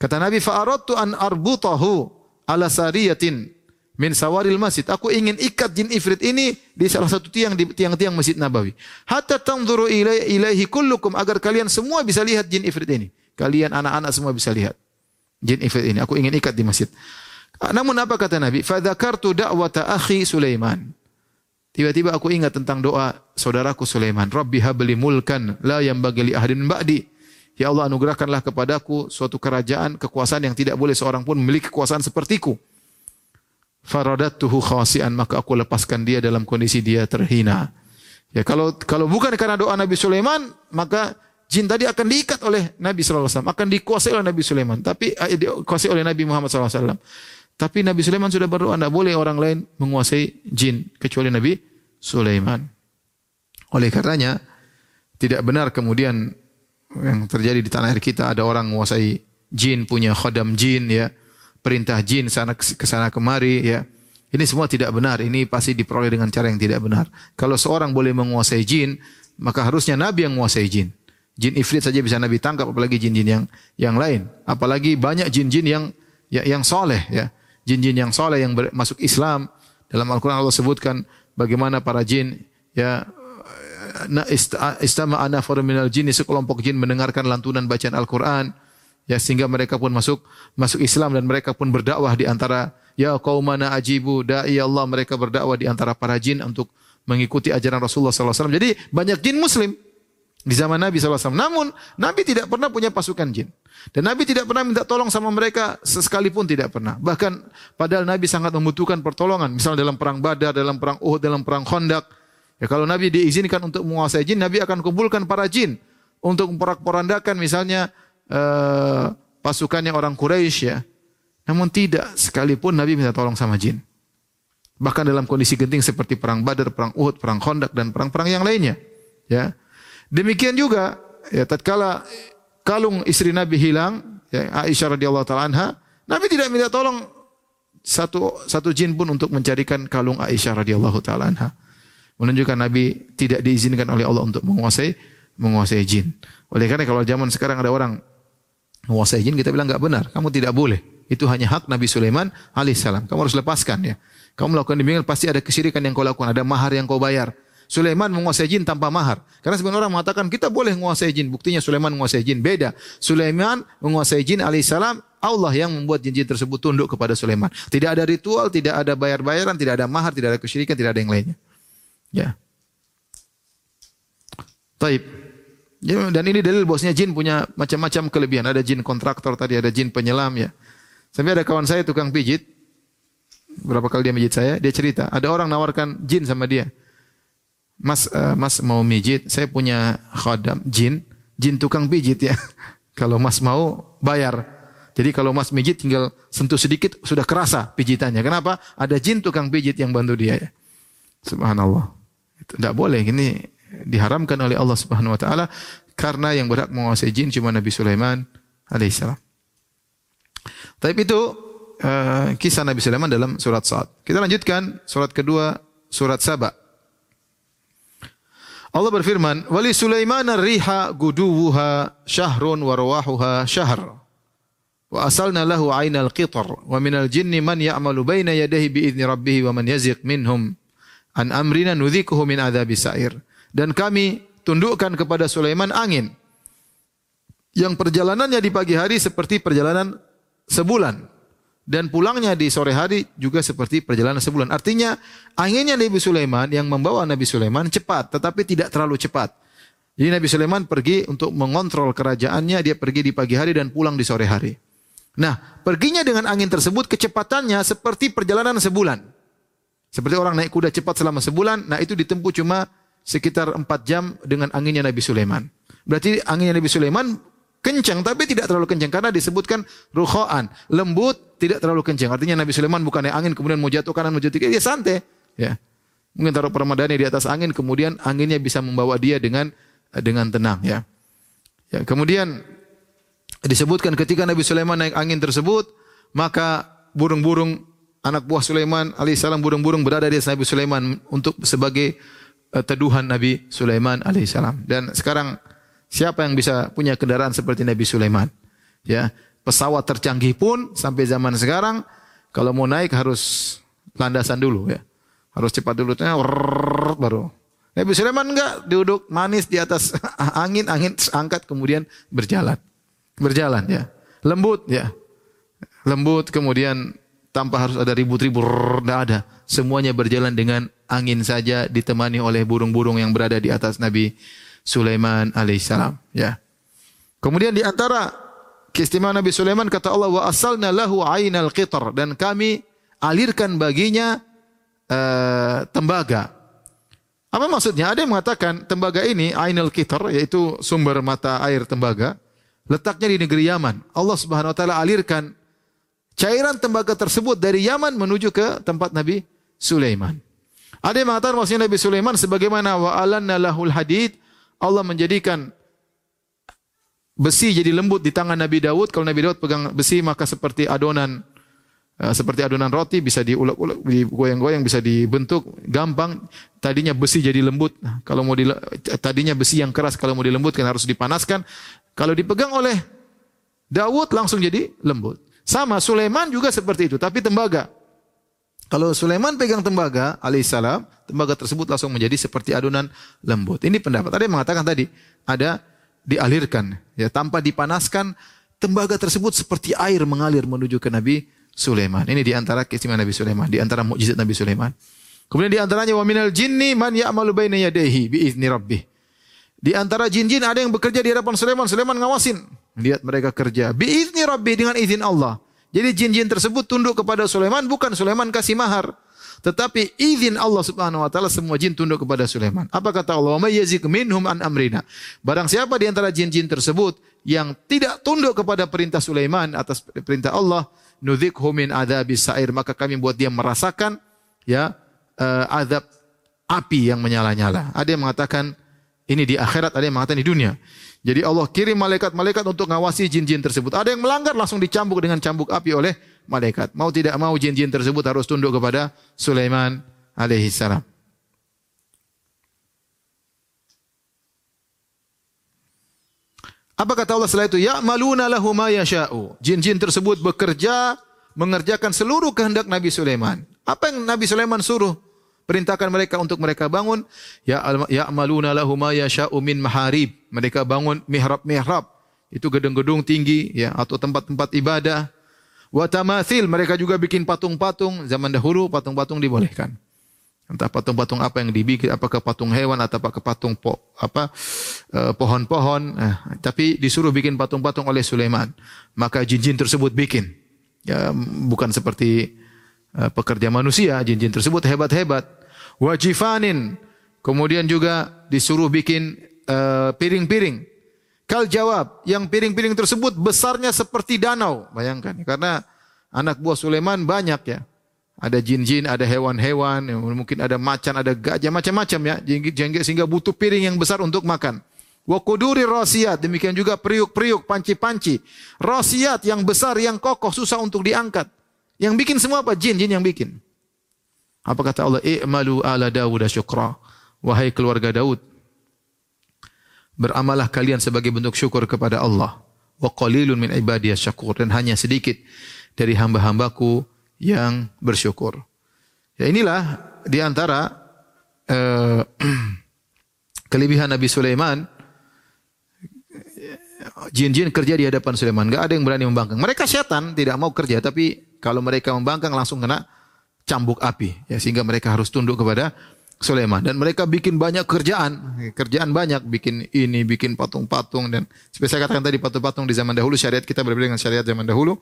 [SPEAKER 2] Kata Nabi, fa aradtu an arbutahu ala sariyatin min sawaril masjid. Aku ingin ikat jin ifrit ini di salah satu tiang di tiang-tiang Masjid Nabawi. Hatta tanzuru ilaihi kullukum agar kalian semua bisa lihat jin ifrit ini. Kalian anak-anak semua bisa lihat. Jin ifrit ini. Aku ingin ikat di masjid. Namun apa kata Nabi? Fadzakartu da'wata akhi Sulaiman. Tiba-tiba aku ingat tentang doa saudaraku Sulaiman. Rabbi habli mulkan la yang li ahadin ba'di. Ya Allah anugerahkanlah kepadaku suatu kerajaan, kekuasaan yang tidak boleh seorang pun memiliki kekuasaan sepertiku. Faradatuhu khasian maka aku lepaskan dia dalam kondisi dia terhina. Ya kalau kalau bukan karena doa Nabi Sulaiman maka Jin tadi akan diikat oleh Nabi SAW, akan dikuasai oleh Nabi Sulaiman, tapi eh, dikuasai oleh Nabi Muhammad SAW. Tapi Nabi Sulaiman sudah berdoa, tidak boleh orang lain menguasai jin kecuali Nabi Sulaiman. Oleh karenanya tidak benar kemudian yang terjadi di tanah air kita ada orang menguasai jin, punya khodam jin ya, perintah jin sana ke sana kemari ya. Ini semua tidak benar. Ini pasti diperoleh dengan cara yang tidak benar. Kalau seorang boleh menguasai jin, maka harusnya Nabi yang menguasai jin. Jin ifrit saja bisa Nabi tangkap apalagi jin-jin yang yang lain. Apalagi banyak jin-jin yang ya, yang soleh ya. Jin-jin yang soleh yang masuk Islam. Dalam Al-Quran Allah sebutkan bagaimana para jin ya istama ana minal jin sekelompok jin mendengarkan lantunan bacaan Al-Quran ya sehingga mereka pun masuk masuk Islam dan mereka pun berdakwah di antara ya qaumana ajibu dai Allah mereka berdakwah di antara para jin untuk mengikuti ajaran Rasulullah SAW. Jadi banyak jin muslim di zaman Nabi SAW. Namun Nabi tidak pernah punya pasukan jin. Dan Nabi tidak pernah minta tolong sama mereka sekalipun tidak pernah. Bahkan padahal Nabi sangat membutuhkan pertolongan. Misalnya dalam perang Badar, dalam perang Uhud, dalam perang Khandaq. Ya kalau Nabi diizinkan untuk menguasai jin, Nabi akan kumpulkan para jin untuk memporak-porandakan misalnya uh, pasukannya orang Quraisy ya. Namun tidak sekalipun Nabi minta tolong sama jin. Bahkan dalam kondisi genting seperti perang Badar, perang Uhud, perang Khandaq dan perang-perang yang lainnya. Ya. Demikian juga ya tatkala kalung istri Nabi hilang, ya, Aisyah radhiyallahu taala anha, Nabi tidak minta tolong satu satu jin pun untuk mencarikan kalung Aisyah radhiyallahu taala anha. Menunjukkan Nabi tidak diizinkan oleh Allah untuk menguasai menguasai jin. Oleh karena kalau zaman sekarang ada orang menguasai jin, kita bilang enggak benar. Kamu tidak boleh. Itu hanya hak Nabi Sulaiman alaihissalam. Kamu harus lepaskan ya. Kamu melakukan demikian pasti ada kesyirikan yang kau lakukan, ada mahar yang kau bayar. Sulaiman menguasai jin tanpa mahar. Karena sebenarnya orang mengatakan kita boleh menguasai jin. Buktinya Sulaiman menguasai jin. Beda. Sulaiman menguasai jin alaihissalam. Allah yang membuat jin-jin tersebut tunduk kepada Sulaiman. Tidak ada ritual, tidak ada bayar-bayaran, tidak ada mahar, tidak ada kesyirikan, tidak ada yang lainnya. Ya. Taib. Ya, dan ini dalil bosnya jin punya macam-macam kelebihan. Ada jin kontraktor tadi, ada jin penyelam ya. Sampai ada kawan saya tukang pijit. Berapa kali dia pijit saya, dia cerita. Ada orang nawarkan jin sama dia. Mas uh, Mas mau mijit, saya punya khodam jin, jin tukang pijit ya. kalau Mas mau bayar. Jadi kalau Mas mijit tinggal sentuh sedikit sudah kerasa pijitannya. Kenapa? Ada jin tukang pijit yang bantu dia ya. Subhanallah. Tidak boleh. Ini diharamkan oleh Allah Subhanahu wa taala karena yang berhak menguasai jin cuma Nabi Sulaiman alaihissalam. Tapi itu uh, kisah Nabi Sulaiman dalam surat Sa'ad. Kita lanjutkan surat kedua, surat Saba. Allah berfirman, "Wali Sulaiman ar-riha guduwuha syahrun wa rawahuha syahr." Wa asalna lahu ainal qitar wa minal jinni man ya'malu baina yadayhi bi idzni rabbih wa man yaziq minhum an amrina nudhikuhu min adzabi sa'ir. Dan kami tundukkan kepada Sulaiman angin yang perjalanannya di pagi hari seperti perjalanan sebulan dan pulangnya di sore hari juga seperti perjalanan sebulan. Artinya anginnya Nabi Sulaiman yang membawa Nabi Sulaiman cepat tetapi tidak terlalu cepat. Jadi Nabi Sulaiman pergi untuk mengontrol kerajaannya, dia pergi di pagi hari dan pulang di sore hari. Nah, perginya dengan angin tersebut kecepatannya seperti perjalanan sebulan. Seperti orang naik kuda cepat selama sebulan, nah itu ditempuh cuma sekitar empat jam dengan anginnya Nabi Sulaiman. Berarti anginnya Nabi Sulaiman kencang tapi tidak terlalu kencang karena disebutkan rukhaan, lembut, tidak terlalu kencang. Artinya Nabi Sulaiman bukan angin kemudian mau jatuh kanan mau jatuh kiri, dia santai, ya. Mungkin taruh permadani di atas angin kemudian anginnya bisa membawa dia dengan dengan tenang, ya. Ya, kemudian disebutkan ketika Nabi Sulaiman naik angin tersebut, maka burung-burung anak buah Sulaiman alaihissalam burung-burung berada di atas Nabi Sulaiman untuk sebagai teduhan Nabi Sulaiman alaihissalam. Dan sekarang Siapa yang bisa punya kendaraan seperti Nabi Sulaiman? Ya, pesawat tercanggih pun sampai zaman sekarang kalau mau naik harus landasan dulu ya. Harus cepat dulu baru. Nabi Sulaiman enggak duduk manis di atas angin, angin angkat kemudian berjalan. Berjalan ya. Lembut ya. Lembut kemudian tanpa harus ada ribut-ribut, tidak ada. Semuanya berjalan dengan angin saja ditemani oleh burung-burung yang berada di atas Nabi Sulaiman alaihissalam. Ya. Kemudian di antara keistimewaan Nabi Sulaiman kata Allah wa asalna lahu ainal qitar dan kami alirkan baginya uh, tembaga. Apa maksudnya? Ada yang mengatakan tembaga ini ainal qitar yaitu sumber mata air tembaga letaknya di negeri Yaman. Allah Subhanahu wa taala alirkan cairan tembaga tersebut dari Yaman menuju ke tempat Nabi Sulaiman. Ada yang mengatakan maksudnya Nabi Sulaiman sebagaimana wa alanna lahul hadid Allah menjadikan besi jadi lembut di tangan Nabi Daud. Kalau Nabi Daud pegang besi maka seperti adonan eh, seperti adonan roti bisa diulek-ulek, digoyang-goyang, bisa dibentuk gampang. Tadinya besi jadi lembut. Nah, kalau mau dile, tadinya besi yang keras kalau mau dilembutkan harus dipanaskan. Kalau dipegang oleh Daud langsung jadi lembut. Sama Sulaiman juga seperti itu, tapi tembaga. Kalau Sulaiman pegang tembaga alaihissalam, tembaga tersebut langsung menjadi seperti adonan lembut. Ini pendapat. Ada yang mengatakan tadi, ada dialirkan ya tanpa dipanaskan tembaga tersebut seperti air mengalir menuju ke Nabi Sulaiman. Ini di antara keistimewaan Nabi Sulaiman, di antara mukjizat Nabi Sulaiman. Kemudian di antaranya wa minal jinni man ya'malu baina yadayhi bi izni rabbih. Di antara jin-jin ada yang bekerja di hadapan Sulaiman, Sulaiman ngawasin. Lihat mereka kerja bi izni rabbih dengan izin Allah. Jadi jin-jin tersebut tunduk kepada Sulaiman bukan Sulaiman kasih mahar. Tetapi izin Allah Subhanahu wa taala semua jin tunduk kepada Sulaiman. Apa kata Allah? "Wa yazik minhum an amrina." Barang siapa di antara jin-jin tersebut yang tidak tunduk kepada perintah Sulaiman atas perintah Allah, nudzikhu min adzabis sa'ir, maka kami buat dia merasakan ya uh, azab api yang menyala-nyala. Ada yang mengatakan ini di akhirat, ada yang mengatakan di dunia. Jadi Allah kirim malaikat-malaikat untuk ngawasi jin-jin tersebut. Ada yang melanggar langsung dicambuk dengan cambuk api oleh malaikat. Mau tidak mau jin-jin tersebut harus tunduk kepada Sulaiman alaihi salam. Apa kata Allah setelah itu? Ya'maluna lahu ma yasha'u. Jin-jin tersebut bekerja mengerjakan seluruh kehendak Nabi Sulaiman. Apa yang Nabi Sulaiman suruh? Perintahkan mereka untuk mereka bangun. Ya ya'maluna lahu ma yasha'u min maharib. Mereka bangun mihrab-mihrab. Itu gedung-gedung tinggi ya atau tempat-tempat ibadah. Wa tamathil mereka juga bikin patung-patung. Zaman dahulu patung-patung dibolehkan. Entah patung-patung apa yang dibikin, apakah patung hewan atau apakah patung po, apa eh, pohon-pohon. Eh, tapi disuruh bikin patung-patung oleh Sulaiman. Maka jin-jin tersebut bikin. Ya, bukan seperti uh, pekerja manusia, jin-jin tersebut hebat-hebat. Wajifanin. Kemudian juga disuruh bikin uh, piring-piring. Kal jawab, yang piring-piring tersebut besarnya seperti danau. Bayangkan, karena anak buah Sulaiman banyak ya. Ada jin-jin, ada hewan-hewan, mungkin ada macan, ada gajah, macam-macam ya. Jengge sehingga butuh piring yang besar untuk makan. Wa kuduri demikian juga periuk-periuk, panci-panci. Rasiat yang besar, yang kokoh, susah untuk diangkat. Yang bikin semua apa? Jin, jin yang bikin. Apa kata Allah? I'malu ala Dawud syukra. Wahai keluarga Daud, beramalah kalian sebagai bentuk syukur kepada Allah. Wa qalilun min ibadiyas syakur. Dan hanya sedikit dari hamba-hambaku yang bersyukur. Ya inilah di antara uh, kelebihan Nabi Sulaiman. Jin-jin kerja di hadapan Sulaiman. Gak ada yang berani membangkang. Mereka setan tidak mau kerja, tapi kalau mereka membangkang langsung kena cambuk api. Ya, sehingga mereka harus tunduk kepada Sulaiman. Dan mereka bikin banyak kerjaan. Kerjaan banyak. Bikin ini, bikin patung-patung. Dan seperti saya katakan tadi, patung-patung di zaman dahulu. Syariat kita berbeda dengan syariat zaman dahulu.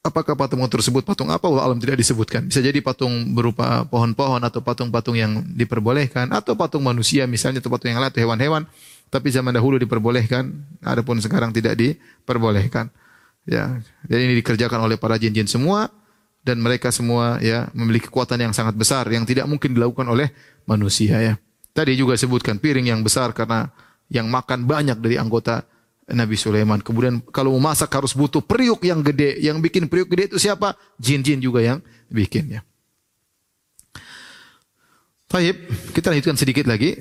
[SPEAKER 2] Apakah patung tersebut patung apa? Allah alam tidak disebutkan. Bisa jadi patung berupa pohon-pohon atau patung-patung yang diperbolehkan atau patung manusia misalnya atau patung yang lain atau hewan-hewan. Tapi zaman dahulu diperbolehkan, adapun sekarang tidak diperbolehkan. Ya, jadi ini dikerjakan oleh para jin-jin semua dan mereka semua ya memiliki kekuatan yang sangat besar yang tidak mungkin dilakukan oleh manusia ya. Tadi juga sebutkan piring yang besar karena yang makan banyak dari anggota Nabi Sulaiman. Kemudian kalau mau masak harus butuh periuk yang gede. Yang bikin periuk gede itu siapa? Jin-jin juga yang bikin ya. Taib, kita lanjutkan sedikit lagi.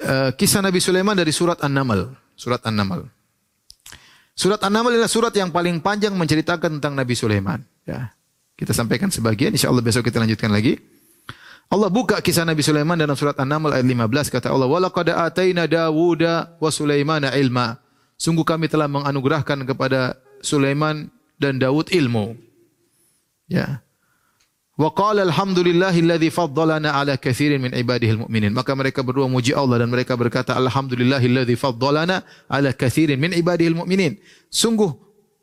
[SPEAKER 2] Uh, kisah Nabi Sulaiman dari surat An-Naml. Surat An-Naml. Surat An-Naml adalah surat yang paling panjang menceritakan tentang Nabi Sulaiman. Ya. Kita sampaikan sebagian, insya Allah besok kita lanjutkan lagi. Allah buka kisah Nabi Sulaiman dalam surat An-Naml ayat 15 kata Allah, "Walaqad ataina Dawuda wa Sulaimana ilma." Sungguh kami telah menganugerahkan kepada Sulaiman dan Daud ilmu. Ya. Wa qala alhamdulillahilladzi faddalana ala katsirin min ibadihil mu'minin. Maka mereka berdua muji Allah dan mereka berkata alhamdulillahilladzi faddalana ala katsirin min ibadihil mu'minin. Sungguh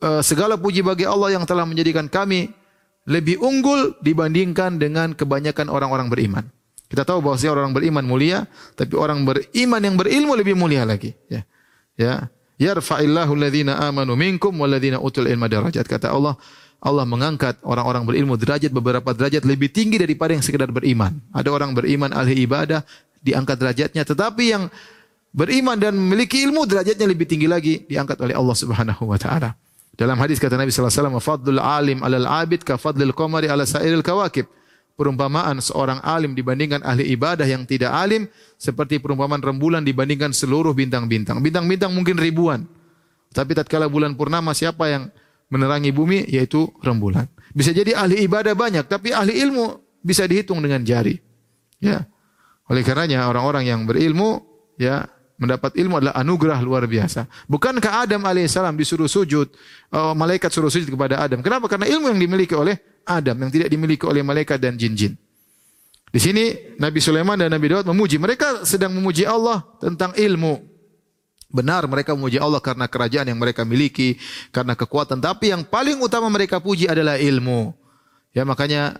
[SPEAKER 2] uh, segala puji bagi Allah yang telah menjadikan kami lebih unggul dibandingkan dengan kebanyakan orang-orang beriman. Kita tahu bahwa orang beriman mulia, tapi orang beriman yang berilmu lebih mulia lagi. Ya. Ya yarfa'illahu alladhina amanu minkum walladhina utul ilma darajat. Kata Allah, Allah mengangkat orang-orang berilmu derajat beberapa derajat lebih tinggi daripada yang sekedar beriman. Ada orang beriman ahli ibadah diangkat derajatnya, tetapi yang beriman dan memiliki ilmu derajatnya lebih tinggi lagi diangkat oleh Allah Subhanahu wa taala. Dalam hadis kata Nabi sallallahu alaihi wasallam, "Fadlul alim 'alal 'abid ka fadlil qamari 'ala sa'iril kawakib." Perumpamaan seorang alim dibandingkan ahli ibadah yang tidak alim seperti perumpamaan rembulan dibandingkan seluruh bintang-bintang. Bintang-bintang mungkin ribuan. Tapi tatkala bulan purnama siapa yang menerangi bumi yaitu rembulan. Bisa jadi ahli ibadah banyak tapi ahli ilmu bisa dihitung dengan jari. Ya. Oleh karenanya orang-orang yang berilmu ya mendapat ilmu adalah anugerah luar biasa. Bukankah Adam alaihissalam disuruh sujud, uh, malaikat suruh sujud kepada Adam. Kenapa? Karena ilmu yang dimiliki oleh Adam yang tidak dimiliki oleh malaikat dan jin-jin. Di sini Nabi Sulaiman dan Nabi Daud memuji. Mereka sedang memuji Allah tentang ilmu. Benar mereka memuji Allah karena kerajaan yang mereka miliki, karena kekuatan. Tapi yang paling utama mereka puji adalah ilmu. Ya makanya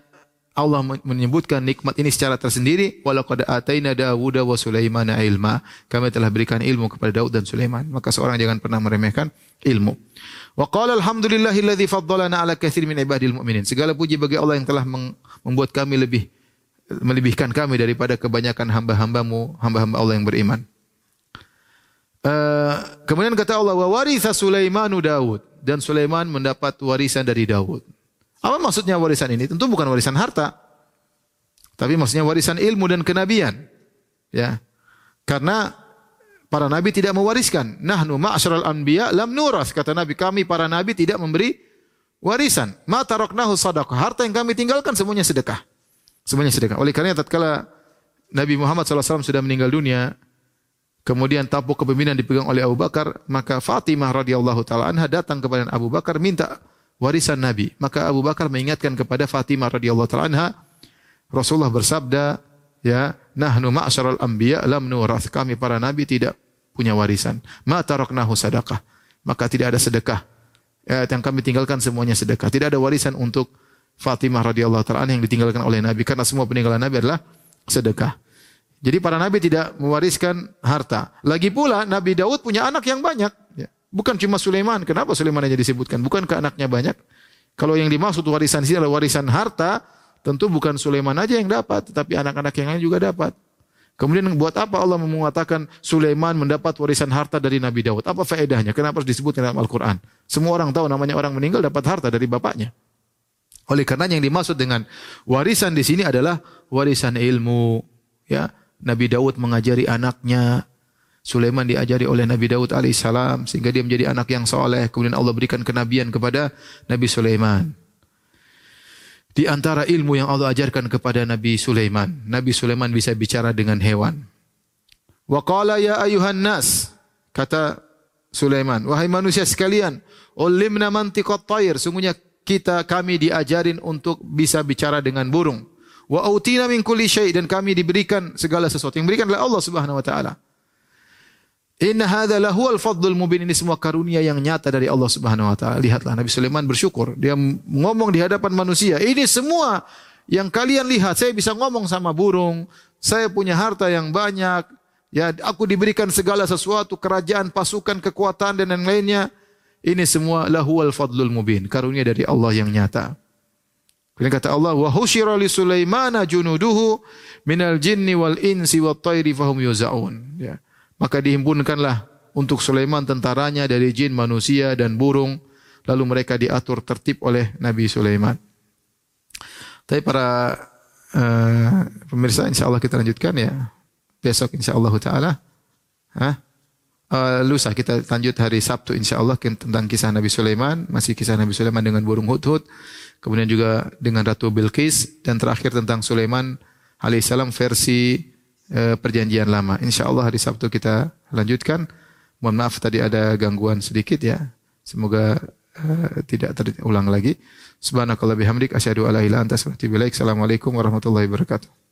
[SPEAKER 2] Allah menyebutkan nikmat ini secara tersendiri. Walaqad ataina Dawuda wa Sulaimana ilma. Kami telah berikan ilmu kepada Daud dan Sulaiman. Maka seorang jangan pernah meremehkan ilmu. Wa qala alhamdulillahilladzi faddalana ala katsir min ibadil mu'minin. Segala puji bagi Allah yang telah membuat kami lebih melebihkan kami daripada kebanyakan hamba-hambamu, hamba-hamba Allah yang beriman. Uh, kemudian kata Allah, wa waritha Sulaimanu Daud dan Sulaiman mendapat warisan dari Daud. Apa maksudnya warisan ini? Tentu bukan warisan harta. Tapi maksudnya warisan ilmu dan kenabian. Ya. Karena para nabi tidak mewariskan. Nahnu ma'asyaral anbiya lam nuras. Kata Nabi, kami para nabi tidak memberi warisan. Ma taraknahu sadaqah. Harta yang kami tinggalkan semuanya sedekah. Semuanya sedekah. Oleh karena tatkala Nabi Muhammad SAW sudah meninggal dunia, kemudian tampuk kepemimpinan dipegang oleh Abu Bakar, maka Fatimah radhiyallahu taala anha datang kepada Abu Bakar minta warisan Nabi. Maka Abu Bakar mengingatkan kepada Fatimah radhiyallahu taala anha, Rasulullah bersabda, ya, nahnu ma'syaral anbiya lam nurath. Kami para nabi tidak punya warisan. Ma taraknahu sadaqah. Maka tidak ada sedekah. Ya, yang kami tinggalkan semuanya sedekah. Tidak ada warisan untuk Fatimah radhiyallahu taala yang ditinggalkan oleh Nabi karena semua peninggalan Nabi adalah sedekah. Jadi para nabi tidak mewariskan harta. Lagi pula Nabi Daud punya anak yang banyak. Ya. Bukan cuma Sulaiman. Kenapa Sulaiman aja disebutkan? Bukan ke anaknya banyak? Kalau yang dimaksud warisan sini adalah warisan harta, tentu bukan Sulaiman aja yang dapat, tetapi anak-anak yang lain juga dapat. Kemudian buat apa Allah mengatakan Sulaiman mendapat warisan harta dari Nabi Daud? Apa faedahnya? Kenapa harus disebut dalam Al-Quran? Semua orang tahu namanya orang meninggal dapat harta dari bapaknya. Oleh karena yang dimaksud dengan warisan di sini adalah warisan ilmu. Ya, Nabi Daud mengajari anaknya, Sulaiman diajari oleh Nabi Daud alaihissalam sehingga dia menjadi anak yang soleh. Kemudian Allah berikan kenabian kepada Nabi Sulaiman. Di antara ilmu yang Allah ajarkan kepada Nabi Sulaiman, Nabi Sulaiman bisa bicara dengan hewan. Wa qala ya ayuhan nas, kata Sulaiman, wahai manusia sekalian, ulimna mantiqat tayr, sungguhnya kita kami diajarin untuk bisa bicara dengan burung. Wa autina min kulli syai dan kami diberikan segala sesuatu. Yang berikan oleh Allah Subhanahu wa taala. Inna hadza lahuwal fadlul mubin ini semua karunia yang nyata dari Allah Subhanahu wa taala. Lihatlah Nabi Sulaiman bersyukur. Dia ngomong di hadapan manusia, ini semua yang kalian lihat, saya bisa ngomong sama burung, saya punya harta yang banyak, ya aku diberikan segala sesuatu, kerajaan, pasukan, kekuatan dan yang lainnya. Ini semua lahuwal fadlul mubin, karunia dari Allah yang nyata. Kemudian kata Allah, wa husyira li Sulaimana junuduhu minal jinni wal insi wat tayri fahum yuzaun. Ya. Maka dihimpunkanlah untuk Sulaiman tentaranya dari jin, manusia dan burung. Lalu mereka diatur tertib oleh Nabi Sulaiman. Tapi para uh, pemirsa insya Allah kita lanjutkan ya. Besok insya Allah ta'ala. Hah? Uh, lusa kita lanjut hari Sabtu insya Allah tentang kisah Nabi Sulaiman. Masih kisah Nabi Sulaiman dengan burung hudhud. Kemudian juga dengan Ratu Bilqis. Dan terakhir tentang Sulaiman alaihissalam versi Eh, perjanjian lama. Insya Allah hari Sabtu kita lanjutkan. Mohon maaf tadi ada gangguan sedikit ya. Semoga uh, tidak terulang lagi. Subhanakallah bihamdik asyhadu alla ilaha anta Assalamualaikum warahmatullahi wabarakatuh.